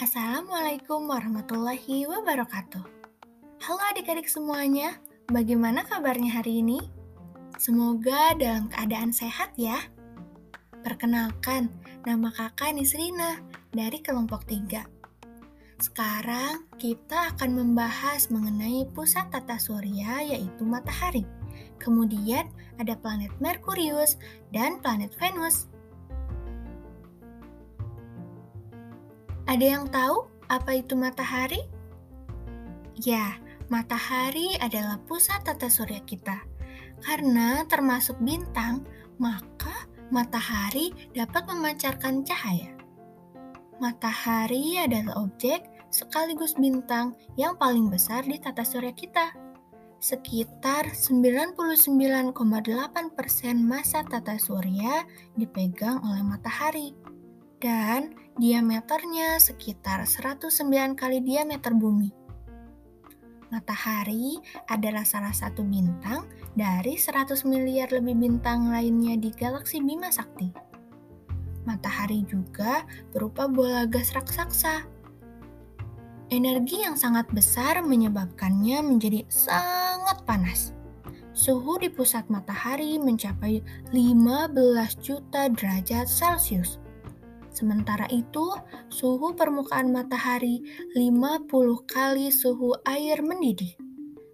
Assalamualaikum warahmatullahi wabarakatuh. Halo adik-adik semuanya, bagaimana kabarnya hari ini? Semoga dalam keadaan sehat ya. Perkenalkan, nama kakak Nisrina dari kelompok 3. Sekarang kita akan membahas mengenai pusat tata surya yaitu matahari. Kemudian ada planet Merkurius dan planet Venus. Ada yang tahu apa itu matahari? Ya, matahari adalah pusat tata surya kita. Karena termasuk bintang, maka matahari dapat memancarkan cahaya. Matahari adalah objek sekaligus bintang yang paling besar di tata surya kita. Sekitar 99,8% masa tata surya dipegang oleh matahari dan diameternya sekitar 109 kali diameter bumi. Matahari adalah salah satu bintang dari 100 miliar lebih bintang lainnya di galaksi Bima Sakti. Matahari juga berupa bola gas raksasa. Energi yang sangat besar menyebabkannya menjadi sangat panas. Suhu di pusat matahari mencapai 15 juta derajat Celcius Sementara itu, suhu permukaan matahari 50 kali suhu air mendidih.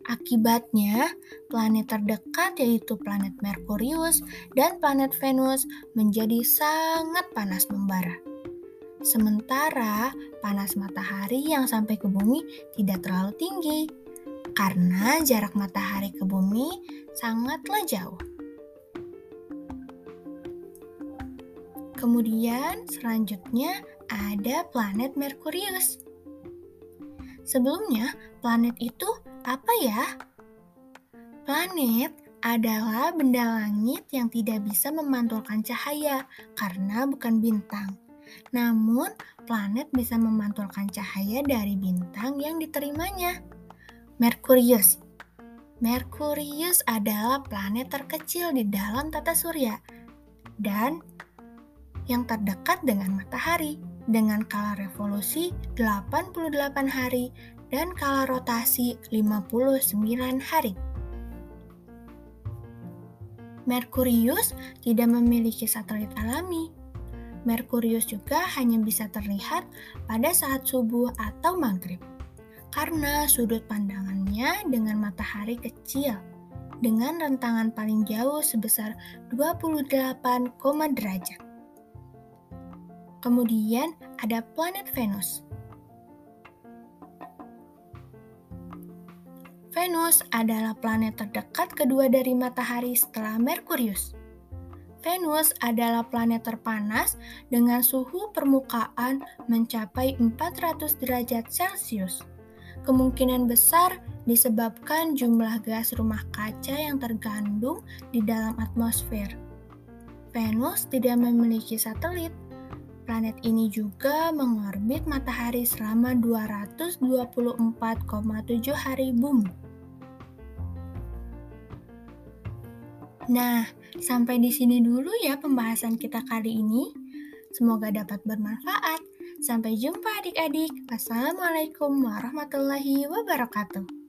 Akibatnya, planet terdekat yaitu planet Merkurius dan planet Venus menjadi sangat panas membara. Sementara panas matahari yang sampai ke bumi tidak terlalu tinggi karena jarak matahari ke bumi sangatlah jauh. Kemudian selanjutnya ada planet Merkurius. Sebelumnya, planet itu apa ya? Planet adalah benda langit yang tidak bisa memantulkan cahaya karena bukan bintang. Namun, planet bisa memantulkan cahaya dari bintang yang diterimanya. Merkurius Merkurius adalah planet terkecil di dalam tata surya dan yang terdekat dengan matahari dengan kala revolusi 88 hari dan kala rotasi 59 hari. Merkurius tidak memiliki satelit alami. Merkurius juga hanya bisa terlihat pada saat subuh atau maghrib karena sudut pandangannya dengan matahari kecil dengan rentangan paling jauh sebesar 28, derajat. Kemudian ada planet Venus. Venus adalah planet terdekat kedua dari matahari setelah Merkurius. Venus adalah planet terpanas dengan suhu permukaan mencapai 400 derajat Celcius. Kemungkinan besar disebabkan jumlah gas rumah kaca yang tergandung di dalam atmosfer. Venus tidak memiliki satelit, Planet ini juga mengorbit matahari selama 224,7 hari bumi. Nah, sampai di sini dulu ya pembahasan kita kali ini. Semoga dapat bermanfaat. Sampai jumpa adik-adik. Wassalamualaikum warahmatullahi wabarakatuh.